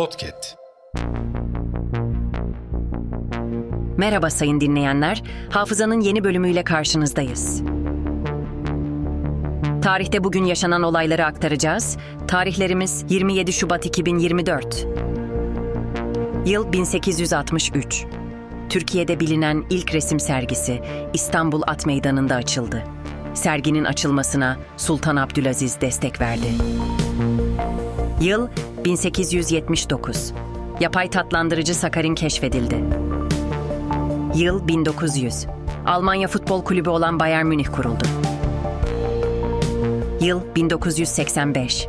Podcast. Merhaba sayın dinleyenler. Hafızanın yeni bölümüyle karşınızdayız. Tarihte bugün yaşanan olayları aktaracağız. Tarihlerimiz 27 Şubat 2024. Yıl 1863. Türkiye'de bilinen ilk resim sergisi İstanbul At Meydanı'nda açıldı. Serginin açılmasına Sultan Abdülaziz destek verdi. Yıl 1879. Yapay tatlandırıcı sakarin keşfedildi. Yıl 1900. Almanya Futbol Kulübü olan Bayern Münih kuruldu. Yıl 1985.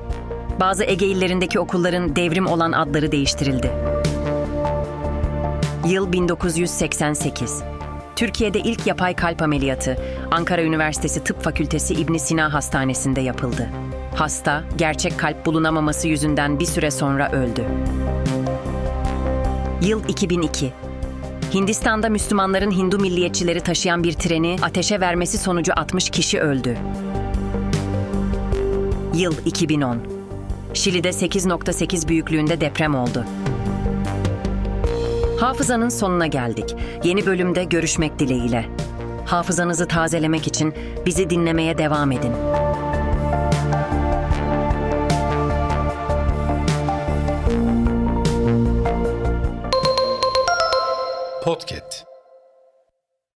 Bazı Ege illerindeki okulların devrim olan adları değiştirildi. Yıl 1988. Türkiye'de ilk yapay kalp ameliyatı Ankara Üniversitesi Tıp Fakültesi İbn Sina Hastanesi'nde yapıldı. Hasta, gerçek kalp bulunamaması yüzünden bir süre sonra öldü. Yıl 2002. Hindistan'da Müslümanların Hindu milliyetçileri taşıyan bir treni ateşe vermesi sonucu 60 kişi öldü. Yıl 2010. Şili'de 8.8 büyüklüğünde deprem oldu. Hafızanın sonuna geldik. Yeni bölümde görüşmek dileğiyle. Hafızanızı tazelemek için bizi dinlemeye devam edin. Podcast.